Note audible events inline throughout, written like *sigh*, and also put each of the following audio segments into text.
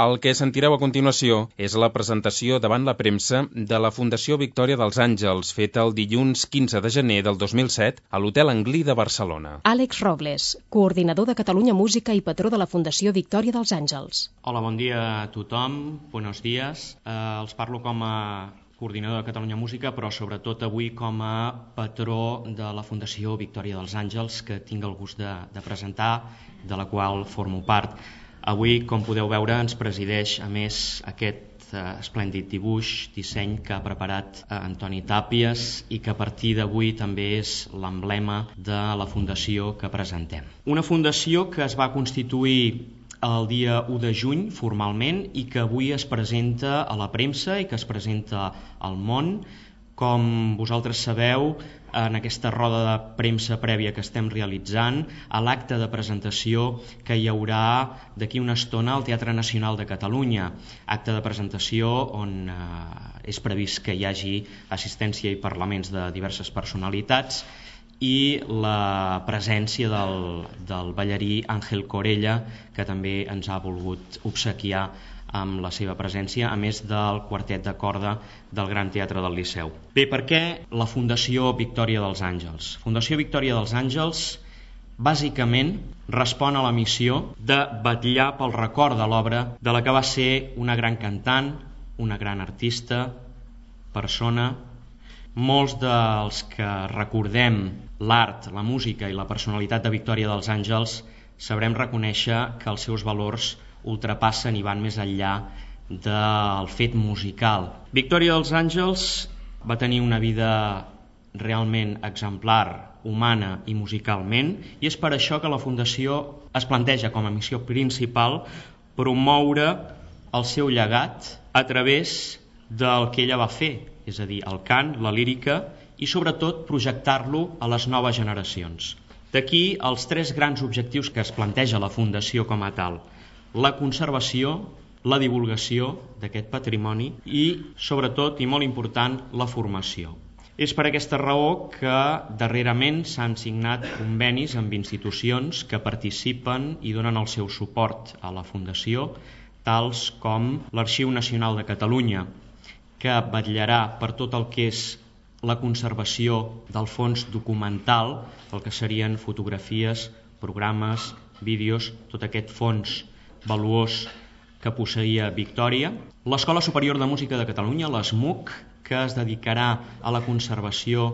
El que sentireu a continuació és la presentació davant la premsa de la Fundació Victòria dels Àngels, feta el dilluns 15 de gener del 2007 a l'Hotel Anglí de Barcelona. Àlex Robles, coordinador de Catalunya Música i patró de la Fundació Victòria dels Àngels. Hola, bon dia a tothom, buenos dies. Eh, els parlo com a coordinador de Catalunya Música, però sobretot avui com a patró de la Fundació Victòria dels Àngels, que tinc el gust de, de presentar, de la qual formo part. Avui, com podeu veure, ens presideix a més aquest eh, esplèndid dibuix, disseny que ha preparat eh, Antoni Tàpies i que a partir d'avui també és l'emblema de la fundació que presentem. Una fundació que es va constituir el dia 1 de juny formalment i que avui es presenta a la premsa i que es presenta al món com vosaltres sabeu, en aquesta roda de premsa prèvia que estem realitzant, a l'acte de presentació que hi haurà d'aquí una estona al Teatre Nacional de Catalunya. Acte de presentació on eh, és previst que hi hagi assistència i parlaments de diverses personalitats i la presència del, del ballarí Àngel Corella, que també ens ha volgut obsequiar amb la seva presència, a més del quartet de corda del Gran Teatre del Liceu. Bé, per què la Fundació Victòria dels Àngels? Fundació Victòria dels Àngels bàsicament respon a la missió de batllar pel record de l'obra de la que va ser una gran cantant, una gran artista, persona. Molts dels que recordem l'art, la música i la personalitat de Victòria dels Àngels sabrem reconèixer que els seus valors ultrapassen i van més enllà del fet musical. Victòria dels Àngels va tenir una vida realment exemplar, humana i musicalment, i és per això que la Fundació es planteja com a missió principal promoure el seu llegat a través del que ella va fer, és a dir, el cant, la lírica i sobretot projectar-lo a les noves generacions. D'aquí els tres grans objectius que es planteja la Fundació com a tal la conservació, la divulgació d'aquest patrimoni i, sobretot i molt important, la formació. És per aquesta raó que darrerament s'han signat convenis amb institucions que participen i donen el seu suport a la Fundació, tals com l'Arxiu Nacional de Catalunya, que vetllarà per tot el que és la conservació del fons documental, el que serien fotografies, programes, vídeos, tot aquest fons valuós que posseïa Victòria, l'Escola Superior de Música de Catalunya, l'ESMUC, que es dedicarà a la conservació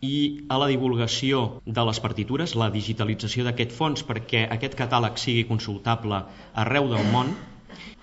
i a la divulgació de les partitures, la digitalització d'aquest fons perquè aquest catàleg sigui consultable arreu del món,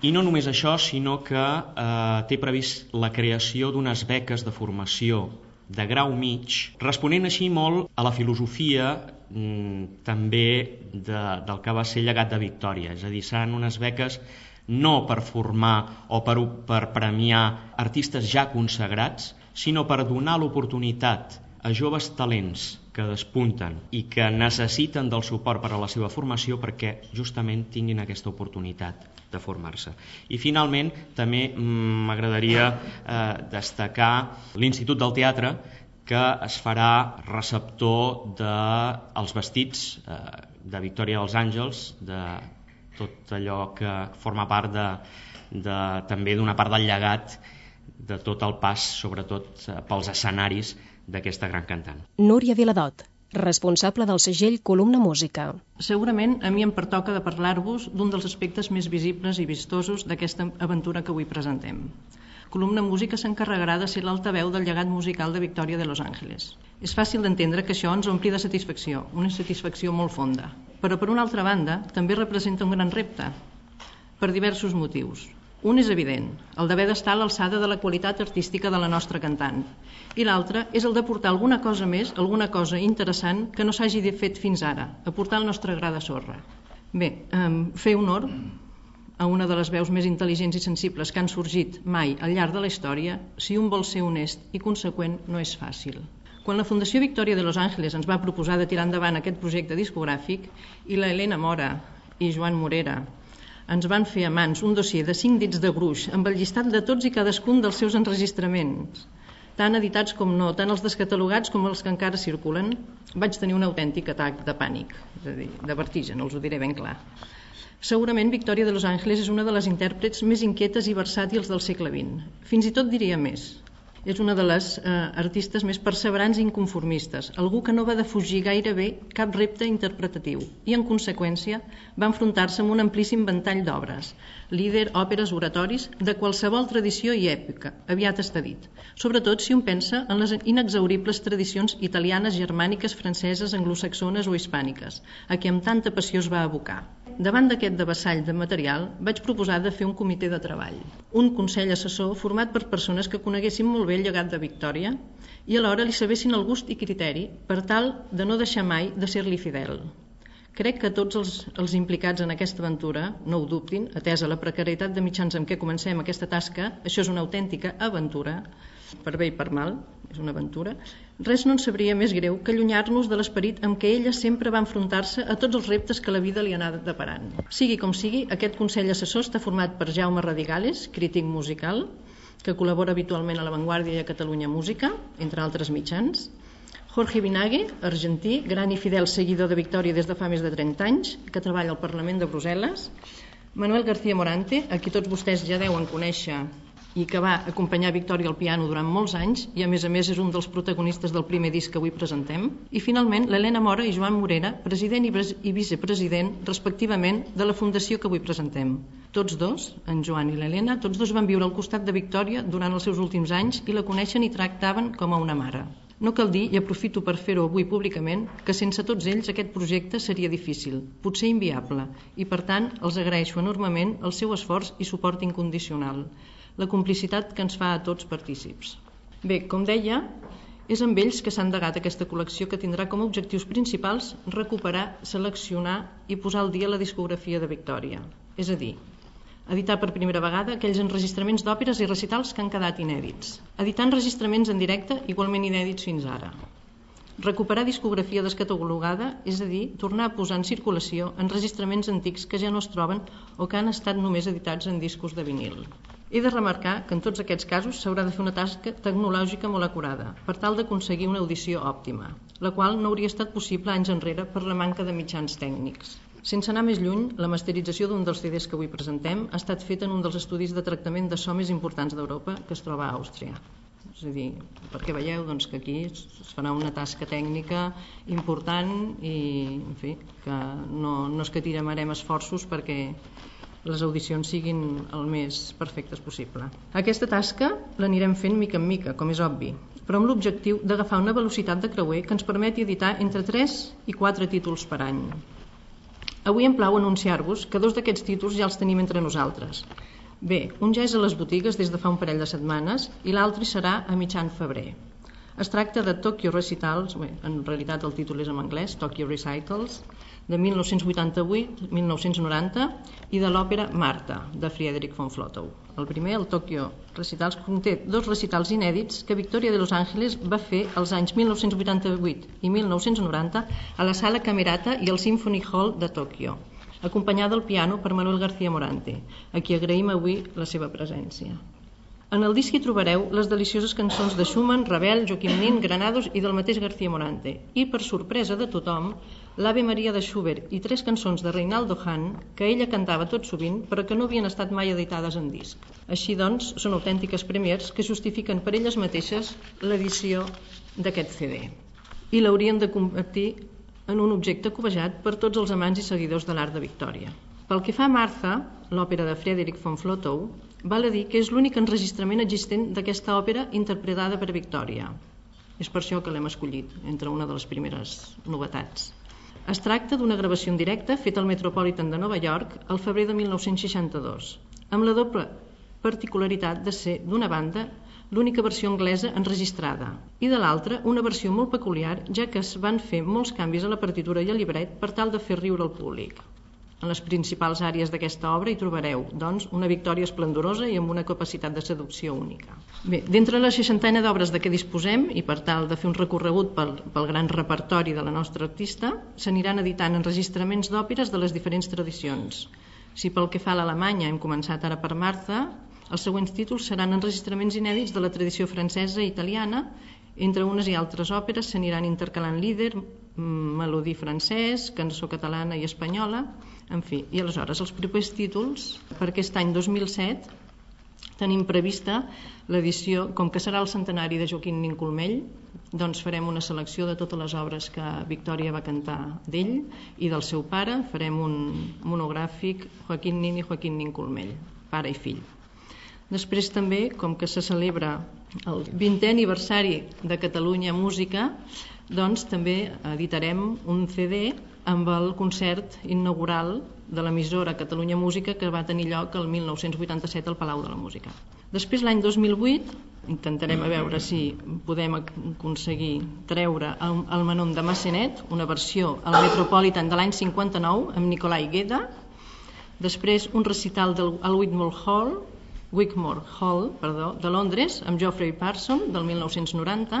i no només això, sinó que eh, té previst la creació d'unes beques de formació de grau mig, responent així molt a la filosofia mm, també de, del que va ser llegat de Victòria, és a dir, seran unes beques no per formar o per, per premiar artistes ja consagrats, sinó per donar l'oportunitat a joves talents que despunten i que necessiten del suport per a la seva formació perquè justament tinguin aquesta oportunitat de formar-se. I finalment també mm, m'agradaria eh, destacar l'Institut del Teatre que es farà receptor dels de vestits eh, de Victòria dels Àngels, de tot allò que forma part de, de, també d'una part del llegat de tot el pas, sobretot eh, pels escenaris d'aquesta gran cantant. Núria Viladot, responsable del segell Columna Música. Segurament a mi em pertoca de parlar-vos d'un dels aspectes més visibles i vistosos d'aquesta aventura que avui presentem. Columna Música s'encarregarà de ser l'altaveu del llegat musical de Victòria de Los Angeles. És fàcil d'entendre que això ens ompli de satisfacció, una satisfacció molt fonda. Però per una altra banda, també representa un gran repte, per diversos motius. Un és evident, el d'haver d'estar a l'alçada de la qualitat artística de la nostra cantant. I l'altre és el de portar alguna cosa més, alguna cosa interessant que no s'hagi fet fins ara, aportar el nostre gra de sorra. Bé, um, fer honor a una de les veus més intel·ligents i sensibles que han sorgit mai al llarg de la història, si un vol ser honest i conseqüent, no és fàcil. Quan la Fundació Victòria de Los Angeles ens va proposar de tirar endavant aquest projecte discogràfic i la Helena Mora i Joan Morera ens van fer a mans un dossier de cinc dits de gruix amb el llistat de tots i cadascun dels seus enregistraments, tant editats com no, tant els descatalogats com els que encara circulen, vaig tenir un autèntic atac de pànic, és a dir, de vertigen, els ho diré ben clar. Segurament Victòria de Los Ángeles és una de les intèrprets més inquietes i versàtils del segle XX. Fins i tot diria més. És una de les eh, artistes més perseverants i inconformistes, algú que no va defugir gairebé cap repte interpretatiu i, en conseqüència, va enfrontar-se amb un amplíssim ventall d'obres, líder, òperes, oratoris, de qualsevol tradició i època, aviat està dit. Sobretot si un pensa en les inexauribles tradicions italianes, germàniques, franceses, anglosaxones o hispàniques, a què amb tanta passió es va abocar. Davant d'aquest devassall de material, vaig proposar de fer un comitè de treball, un consell assessor format per persones que coneguessin molt bé el llegat de Victòria i alhora li sabessin el gust i criteri per tal de no deixar mai de ser-li fidel. Crec que tots els, els implicats en aquesta aventura, no ho dubtin, atesa la precarietat de mitjans amb què comencem aquesta tasca, això és una autèntica aventura, per bé i per mal, és una aventura, res no ens sabria més greu que allunyar-nos de l'esperit amb què ella sempre va enfrontar-se a tots els reptes que la vida li ha anat deparant. Sigui com sigui, aquest Consell Assessor està format per Jaume Radigales, crític musical, que col·labora habitualment a La Vanguardia i a Catalunya Música, entre altres mitjans, Jorge Vinague, argentí, gran i fidel seguidor de Victòria des de fa més de 30 anys, que treballa al Parlament de Brussel·les, Manuel García Morante, a qui tots vostès ja deuen conèixer i que va acompanyar Victòria al piano durant molts anys i a més a més és un dels protagonistes del primer disc que avui presentem. I finalment l'Helena Mora i Joan Morera, president i, i vicepresident respectivament de la fundació que avui presentem. Tots dos, en Joan i l'Helena, tots dos van viure al costat de Victòria durant els seus últims anys i la coneixen i tractaven com a una mare. No cal dir, i aprofito per fer-ho avui públicament, que sense tots ells aquest projecte seria difícil, potser inviable, i per tant els agraeixo enormement el seu esforç i suport incondicional la complicitat que ens fa a tots partícips. Bé, com deia, és amb ells que s'ha endegat aquesta col·lecció que tindrà com a objectius principals recuperar, seleccionar i posar al dia la discografia de Victòria. És a dir, editar per primera vegada aquells enregistraments d'òperes i recitals que han quedat inèdits, editar enregistraments en directe igualment inèdits fins ara, recuperar discografia descatalogada, és a dir, tornar a posar en circulació enregistraments antics que ja no es troben o que han estat només editats en discos de vinil. He de remarcar que en tots aquests casos s'haurà de fer una tasca tecnològica molt acurada per tal d'aconseguir una audició òptima, la qual no hauria estat possible anys enrere per la manca de mitjans tècnics. Sense anar més lluny, la masterització d'un dels CDs que avui presentem ha estat feta en un dels estudis de tractament de so més importants d'Europa, que es troba a Àustria. És a dir, perquè veieu doncs, que aquí es farà una tasca tècnica important i, en fi, que no, no es que tirarem esforços perquè les audicions siguin el més perfectes possible. Aquesta tasca l'anirem fent mica en mica, com és obvi, però amb l'objectiu d'agafar una velocitat de creuer que ens permeti editar entre 3 i 4 títols per any. Avui em plau anunciar-vos que dos d'aquests títols ja els tenim entre nosaltres. Bé, un ja és a les botigues des de fa un parell de setmanes i l'altre serà a mitjan febrer. Es tracta de Tokyo Recitals, bé, en realitat el títol és en anglès, Tokyo Recitals, de 1988-1990 i de l'òpera Marta, de Friedrich von Flotow. El primer, el Tokyo Recitals, conté dos recitals inèdits que Victoria de Los Ángeles va fer els anys 1988 i 1990 a la Sala Camerata i al Symphony Hall de Tòquio, acompanyada al piano per Manuel García Morante, a qui agraïm avui la seva presència. En el disc hi trobareu les delicioses cançons de Schumann, Ravel, Joaquim Nin, Granados i del mateix García Morante. I, per sorpresa de tothom, l'Ave Maria de Schubert i tres cançons de Reinaldo Hahn que ella cantava tot sovint però que no havien estat mai editades en disc. Així doncs, són autèntiques premiers que justifiquen per elles mateixes l'edició d'aquest CD. I l'haurien de convertir en un objecte covejat per tots els amants i seguidors de l'art de Victòria. Pel que fa a Martha, l'òpera de Frederick von Flotow, val a dir que és l'únic enregistrament existent d'aquesta òpera interpretada per Victòria. És per això que l'hem escollit, entre una de les primeres novetats. Es tracta d'una gravació en directe feta al Metropolitan de Nova York el febrer de 1962, amb la doble particularitat de ser, d'una banda, l'única versió anglesa enregistrada i de l'altra una versió molt peculiar ja que es van fer molts canvis a la partitura i al llibret per tal de fer riure el públic. En les principals àrees d'aquesta obra hi trobareu, doncs, una victòria esplendorosa i amb una capacitat de seducció única. Bé, d'entre la seixantena d'obres de què disposem, i per tal de fer un recorregut pel, pel gran repertori de la nostra artista, s'aniran editant enregistraments d'òperes de les diferents tradicions. Si pel que fa a l'Alemanya hem començat ara per Martha, els següents títols seran enregistraments inèdits de la tradició francesa i italiana, entre unes i altres òperes s'aniran intercalant líder, melodí francès, cançó catalana i espanyola, en fi. I aleshores els propers títols per aquest any 2007 tenim prevista l'edició, com que serà el centenari de Joaquín Nincolmell, doncs farem una selecció de totes les obres que Victòria va cantar d'ell i del seu pare, farem un monogràfic Joaquín Nin i Joaquín Nincolmell, pare i fill. Després també, com que se celebra el 20è aniversari de Catalunya Música, doncs també editarem un CD amb el concert inaugural de l'emissora Catalunya Música que va tenir lloc el 1987 al Palau de la Música. Després, l'any 2008, intentarem a veure si podem aconseguir treure el, el Manon de Massenet, una versió al Metropolitan de l'any 59 amb Nicolai Gueda, després un recital del, al Whitmore Hall, Wigmore Hall perdó, de Londres amb Geoffrey Parson del 1990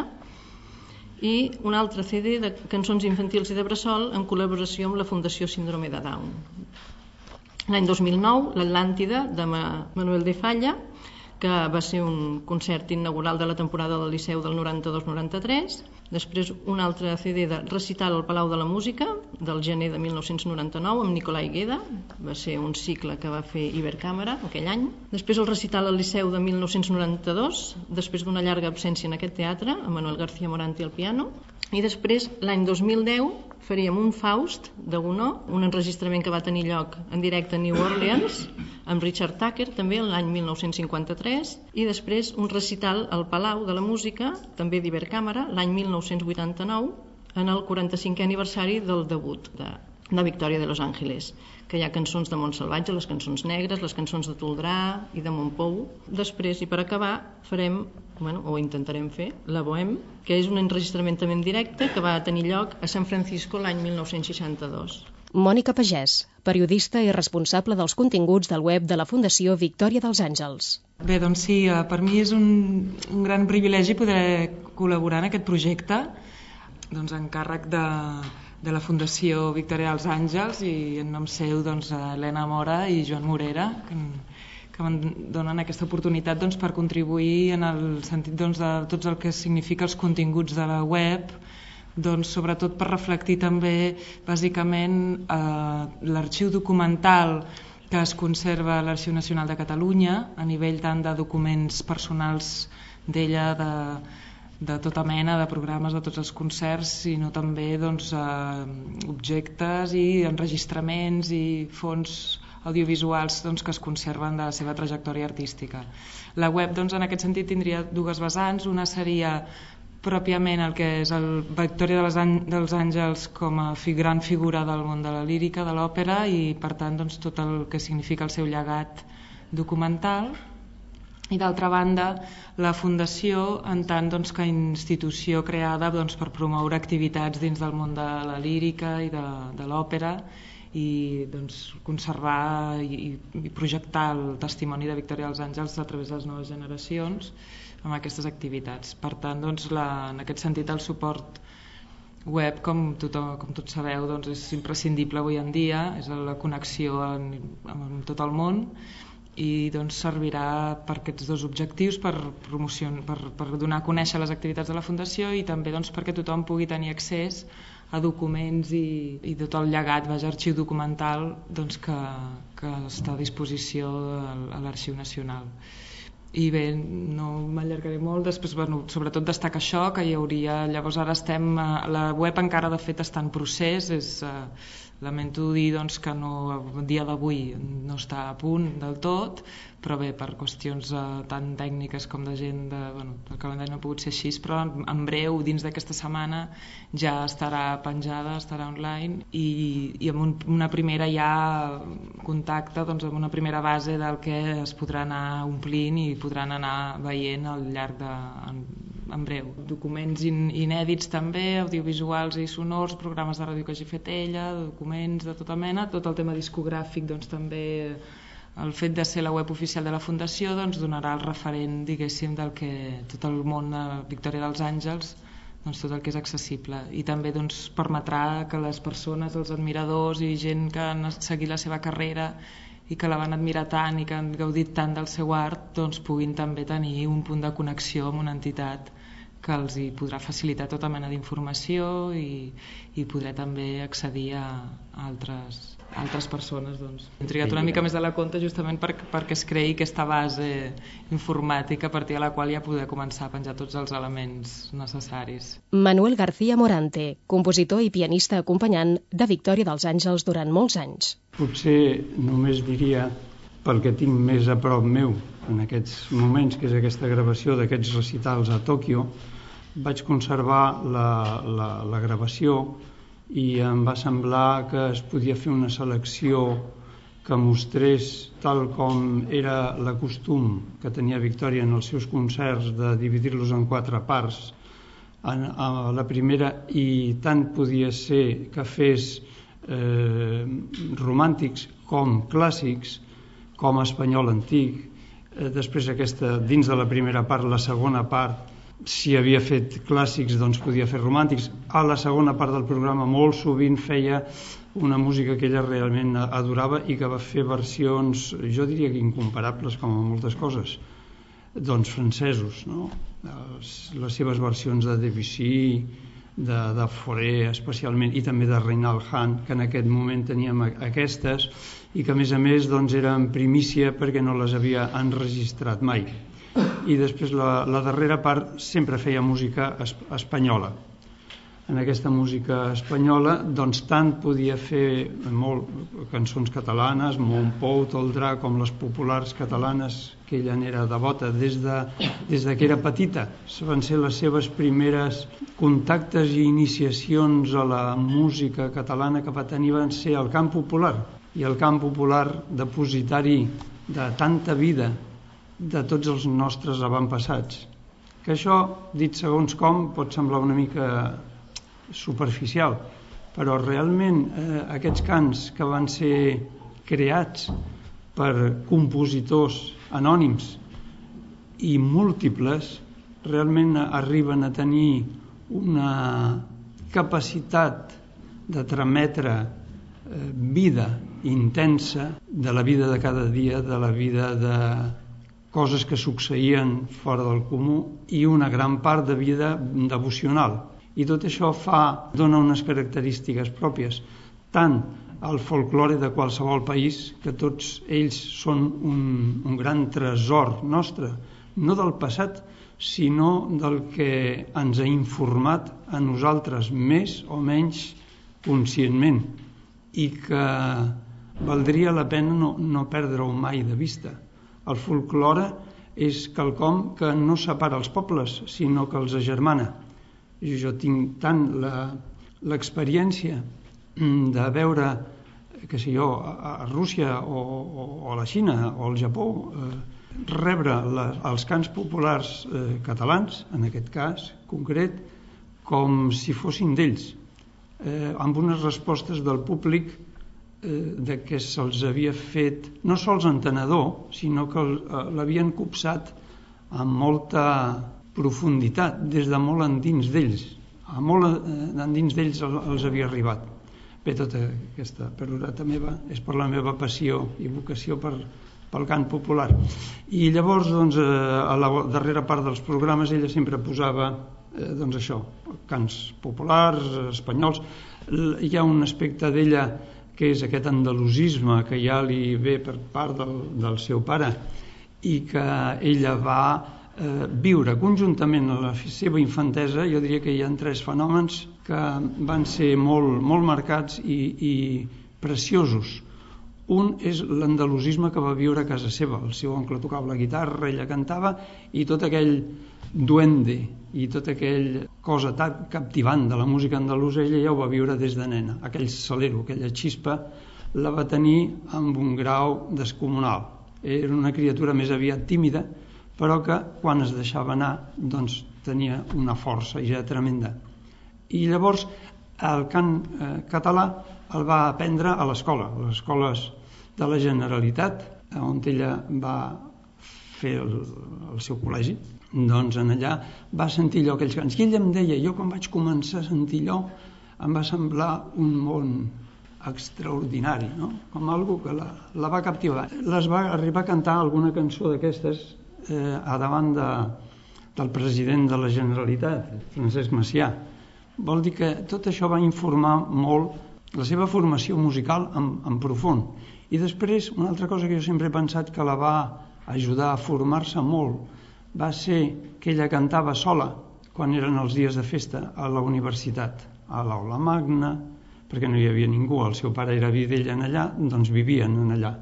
i un altre CD de cançons infantils i de bressol en col·laboració amb la Fundació Síndrome de Down. L'any 2009, l'Atlàntida de Manuel de Falla, que va ser un concert inaugural de la temporada del Liceu del 92-93, després un altre CD de recital al Palau de la Música del gener de 1999 amb Nicolai Gueda. Va ser un cicle que va fer Ibercàmera aquell any. Després el recital al Liceu de 1992 després d'una llarga absència en aquest teatre amb Manuel García Moranti al piano. I després l'any 2010 faríem un Faust de Gounod, un enregistrament que va tenir lloc en directe a New Orleans, amb Richard Tucker, també l'any 1953, i després un recital al Palau de la Música, també d'Ibercàmera, l'any 1989, en el 45è aniversari del debut de, de Victòria de Los Ángeles que hi ha cançons de Montsalvatge, les cançons negres, les cançons de Toldrà i de Montpou. Després, i per acabar, farem, bueno, o intentarem fer, la Bohem, que és un enregistrament també en directe que va tenir lloc a San Francisco l'any 1962. Mònica Pagès, periodista i responsable dels continguts del web de la Fundació Victòria dels Àngels. Bé, doncs sí, eh, per mi és un, un gran privilegi poder col·laborar en aquest projecte doncs, en càrrec de, de la Fundació Victòria dels Àngels i en nom seu doncs, Helena Mora i Joan Morera que, que em donen aquesta oportunitat doncs, per contribuir en el sentit doncs, de tot el que significa els continguts de la web doncs, sobretot per reflectir també bàsicament eh, l'arxiu documental que es conserva a l'Arxiu Nacional de Catalunya a nivell tant de documents personals d'ella, de, de tota mena de programes de tots els concerts, sinó també doncs, eh, objectes i enregistraments i fons audiovisuals doncs, que es conserven de la seva trajectòria artística. La web doncs, en aquest sentit tindria dues vessants, una seria pròpiament el que és el Victòria de les dels Àngels com a fi, gran figura del món de la lírica, de l'òpera i per tant doncs, tot el que significa el seu llegat documental. I d'altra banda la Fundació en tant doncs, que institució creada doncs, per promoure activitats dins del món de la lírica i de, de l'òpera i doncs, conservar i, i projectar el testimoni de Victòria dels Àngels a través de les noves generacions amb aquestes activitats. Per tant, doncs, la, en aquest sentit, el suport web, com, tothom, com tots sabeu, doncs, és imprescindible avui en dia, és la connexió amb tot el món i doncs, servirà per aquests dos objectius, per, per, per donar a conèixer les activitats de la Fundació i també doncs, perquè tothom pugui tenir accés a documents i, i tot el llegat, vaja, arxiu documental doncs, que, que està a disposició a l'Arxiu Nacional. I bé, no m'allargaré molt, després, bueno, sobretot destaca això, que hi hauria, llavors ara estem, eh, la web encara de fet està en procés, és... Eh, Lamento dir doncs, que no, el dia d'avui no està a punt del tot, però bé, per qüestions eh, tan tècniques com de gent, de, bueno, el calendari no ha pogut ser així, però en, en breu, dins d'aquesta setmana, ja estarà penjada, estarà online i, i amb un, una primera ja contacte, doncs, amb una primera base del que es podrà anar omplint i podran anar veient al llarg de, en, en breu. Documents in, inèdits també, audiovisuals i sonors, programes de ràdio que hagi fet ella, documents de tota mena, tot el tema discogràfic doncs també el fet de ser la web oficial de la Fundació doncs, donarà el referent diguéssim del que tot el món de Victòria dels Àngels doncs, tot el que és accessible. I també doncs, permetrà que les persones, els admiradors i gent que han seguit la seva carrera i que la van admirar tant i que han gaudit tant del seu art doncs puguin també tenir un punt de connexió amb una entitat que els hi podrà facilitar tota mena d'informació i, i podrà també accedir a altres, altres persones. Doncs. Hem trigat una mica més de la compte justament per, perquè es creï aquesta base informàtica a partir de la qual ja poder començar a penjar tots els elements necessaris. Manuel García Morante, compositor i pianista acompanyant de Victòria dels Àngels durant molts anys. Potser només diria pel que tinc més a prop meu en aquests moments, que és aquesta gravació d'aquests recitals a Tòquio, vaig conservar la, la, la gravació i em va semblar que es podia fer una selecció que mostrés tal com era la costum que tenia Victòria en els seus concerts de dividir-los en quatre parts. En, a la primera i tant podia ser que fes eh, romàntics com clàssics com espanyol antic eh, després aquesta dins de la primera part la segona part si havia fet clàssics doncs podia fer romàntics a la segona part del programa molt sovint feia una música que ella realment adorava i que va fer versions jo diria que incomparables com a moltes coses doncs francesos no? les, seves versions de Debussy de, de Fauré especialment i també de Reinald Hahn que en aquest moment teníem aquestes i que a més a més doncs, eren primícia perquè no les havia enregistrat mai i després la, la darrera part sempre feia música es, espanyola. En aquesta música espanyola doncs tant podia fer molt cançons catalanes, Montpou, Toldrà, com les populars catalanes que ella n'era devota des de, des de que era petita. Van ser les seves primeres contactes i iniciacions a la música catalana que va tenir van ser el camp popular i el camp popular depositari de tanta vida de tots els nostres avantpassats. Que això, dit segons com, pot semblar una mica superficial, però realment eh, aquests cants que van ser creats per compositors anònims i múltiples realment arriben a tenir una capacitat de trametre eh, vida intensa de la vida de cada dia, de la vida de, coses que succeïen fora del comú i una gran part de vida devocional. I tot això fa, dona unes característiques pròpies, tant al folklore de qualsevol país, que tots ells són un, un gran tresor nostre, no del passat, sinó del que ens ha informat a nosaltres més o menys conscientment i que valdria la pena no, no perdre-ho mai de vista el folklore és quelcom que no separa els pobles, sinó que els agermana. I jo tinc tant l'experiència de veure que sé jo, a Rússia o, o, o a la Xina o al Japó eh, rebre la, els cants populars eh, catalans, en aquest cas concret, com si fossin d'ells, eh, amb unes respostes del públic de que se'ls havia fet no sols entenedor, sinó que eh, l'havien copsat amb molta profunditat, des de molt endins d'ells. A molt eh, endins d'ells els havia arribat. Bé, tota aquesta perorata meva és per la meva passió i vocació per, pel cant popular. I llavors, doncs, eh, a la darrera part dels programes ella sempre posava eh, doncs això, cants populars, espanyols. Hi ha un aspecte d'ella que és aquest andalusisme que ja li ve per part del, del seu pare i que ella va eh, viure conjuntament a la seva infantesa, jo diria que hi ha tres fenòmens que van ser molt, molt marcats i, i preciosos. Un és l'andalusisme que va viure a casa seva. El seu oncle tocava la guitarra, ella cantava i tot aquell duende i tota aquella cosa tan captivant de la música andalusa ella ja ho va viure des de nena. Aquell salero, aquella xispa la va tenir amb un grau descomunal. Era una criatura més aviat tímida però que quan es deixava anar doncs tenia una força ja tremenda. I llavors el cant eh, català el va aprendre a l'escola a les escoles de la Generalitat on ella va fer el, el seu col·legi doncs en allà va sentir allò aquells cants. I ell em deia, jo quan vaig començar a sentir allò, em va semblar un món extraordinari, no? com algo que la, la va captivar. Les va arribar a cantar alguna cançó d'aquestes eh, a davant de, del president de la Generalitat, Francesc Macià. Vol dir que tot això va informar molt la seva formació musical en, en profund. I després, una altra cosa que jo sempre he pensat que la va ajudar a formar-se molt va ser que ella cantava sola quan eren els dies de festa a la universitat, a l'aula magna, perquè no hi havia ningú, el seu pare era videll en allà, doncs vivien en allà.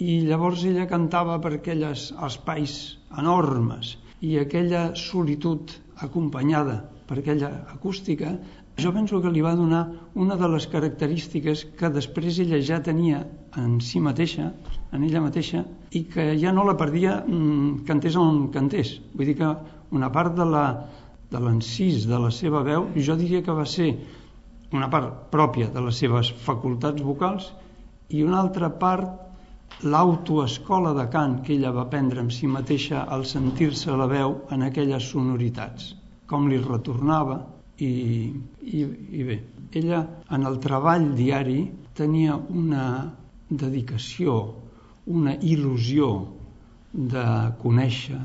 I llavors ella cantava per aquelles espais enormes i aquella solitud acompanyada per aquella acústica, jo penso que li va donar una de les característiques que després ella ja tenia en si mateixa, en ella mateixa, i que ja no la perdia cantés on cantés. Vull dir que una part de la de de la seva veu, jo diria que va ser una part pròpia de les seves facultats vocals i una altra part l'autoescola de cant que ella va prendre amb si mateixa al sentir-se la veu en aquelles sonoritats, com li retornava i, i, i bé, ella en el treball diari tenia una dedicació, una il·lusió de conèixer,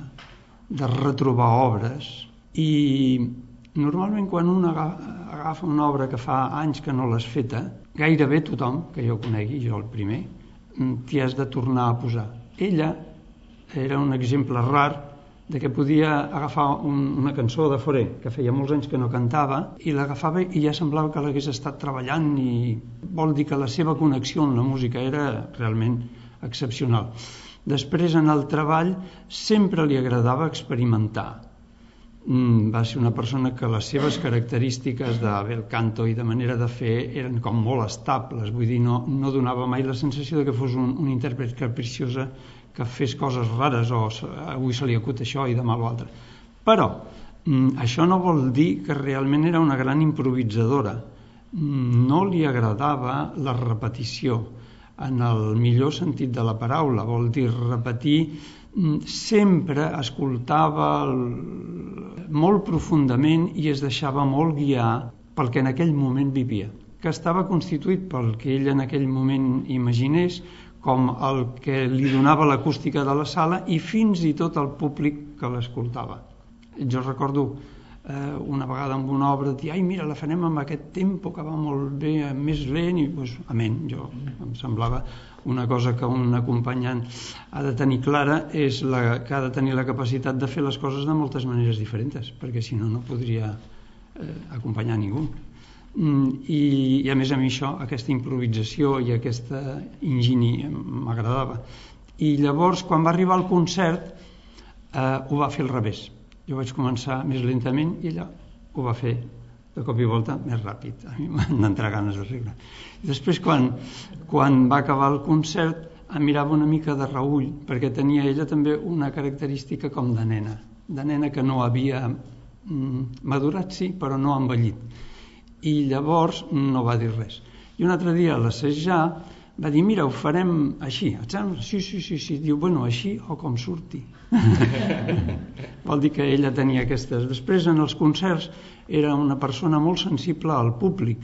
de retrobar obres i Normalment quan un agafa una obra que fa anys que no l'has feta, gairebé tothom, que jo conegui, jo el primer, mm, t'hi has de tornar a posar. Ella era un exemple rar de que podia agafar un, una cançó de Foré, que feia molts anys que no cantava, i l'agafava i ja semblava que l'hagués estat treballant i vol dir que la seva connexió amb la música era realment excepcional. Després, en el treball, sempre li agradava experimentar Mm, va ser una persona que les seves característiques de bel canto i de manera de fer eren com molt estables, vull dir, no, no donava mai la sensació de que fos un, un intèrpret capriciosa que fes coses rares o avui se li acut això i demà l'altre. Però mm, això no vol dir que realment era una gran improvisadora. No li agradava la repetició en el millor sentit de la paraula, vol dir repetir Mm, sempre escoltava molt profundament i es deixava molt guiar pel que en aquell moment vivia, que estava constituït pel que ell en aquell moment imaginés com el que li donava l'acústica de la sala i fins i tot el públic que l'escoltava. Jo recordo eh, una vegada amb una obra dir, ai mira, la farem amb aquest tempo que va molt bé, més lent i doncs, amén, jo em semblava una cosa que un acompanyant ha de tenir clara és la, que ha de tenir la capacitat de fer les coses de moltes maneres diferents perquè si no no podria eh, acompanyar ningú i, i a més a mi això, aquesta improvisació i aquesta ingeni m'agradava i llavors quan va arribar al concert eh, ho va fer al revés jo vaig començar més lentament i ella ho va fer de cop i volta més ràpid. A mi *laughs* m'han d'entrar ganes de riure. I després, quan, quan va acabar el concert, em mirava una mica de reull, perquè tenia ella també una característica com de nena, de nena que no havia mm, madurat, sí, però no envellit. I llavors no va dir res. I un altre dia a l'assajar va dir, mira, ho farem així. Et sembla? Sí, sí, sí, sí. Diu, bueno, així o com surti. *laughs* Vol dir que ella tenia aquestes. Després, en els concerts, era una persona molt sensible al públic.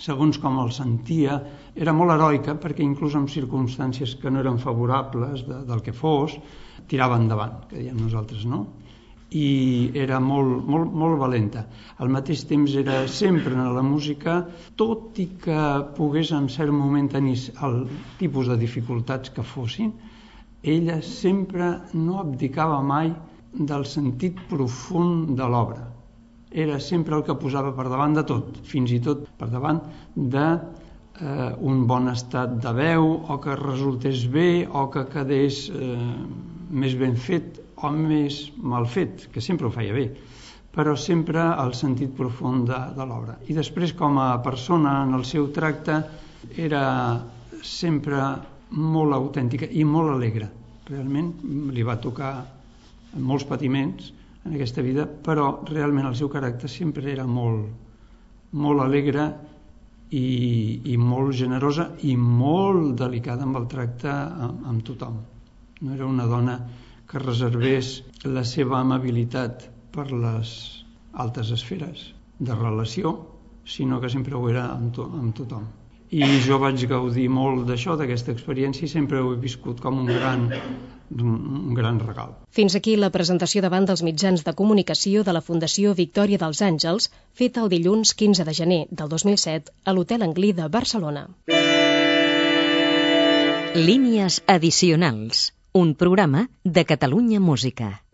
Segons com el sentia, era molt heroica perquè inclús en circumstàncies que no eren favorables de, del que fos, tirava endavant, que diem nosaltres, no? I era molt, molt, molt valenta. Al mateix temps era sempre en la música, tot i que pogués en cert moment tenir el tipus de dificultats que fossin, ella sempre no abdicava mai del sentit profund de l'obra. Era sempre el que posava per davant de tot, fins i tot per davant de eh, un bon estat de veu o que resultés bé o que quedés eh, més ben fet o més mal fet, que sempre ho feia bé, però sempre el sentit profund de, de l'obra. I després, com a persona, en el seu tracte, era sempre molt autèntica i molt alegre. Realment li va tocar molts patiments en aquesta vida, però realment el seu caràcter sempre era molt, molt alegre i, i molt generosa i molt delicada amb el tracte amb, amb tothom. No era una dona que reservés la seva amabilitat per les altes esferes de relació, sinó que sempre ho era amb, to amb tothom. I jo vaig gaudir molt d'això, d'aquesta experiència, i sempre ho he viscut com un gran un gran regal. Fins aquí la presentació davant dels mitjans de comunicació de la Fundació Victòria dels Àngels, feta el dilluns 15 de gener del 2007 a l'Hotel Anglí de Barcelona. Línies addicionals, un programa de Catalunya Música.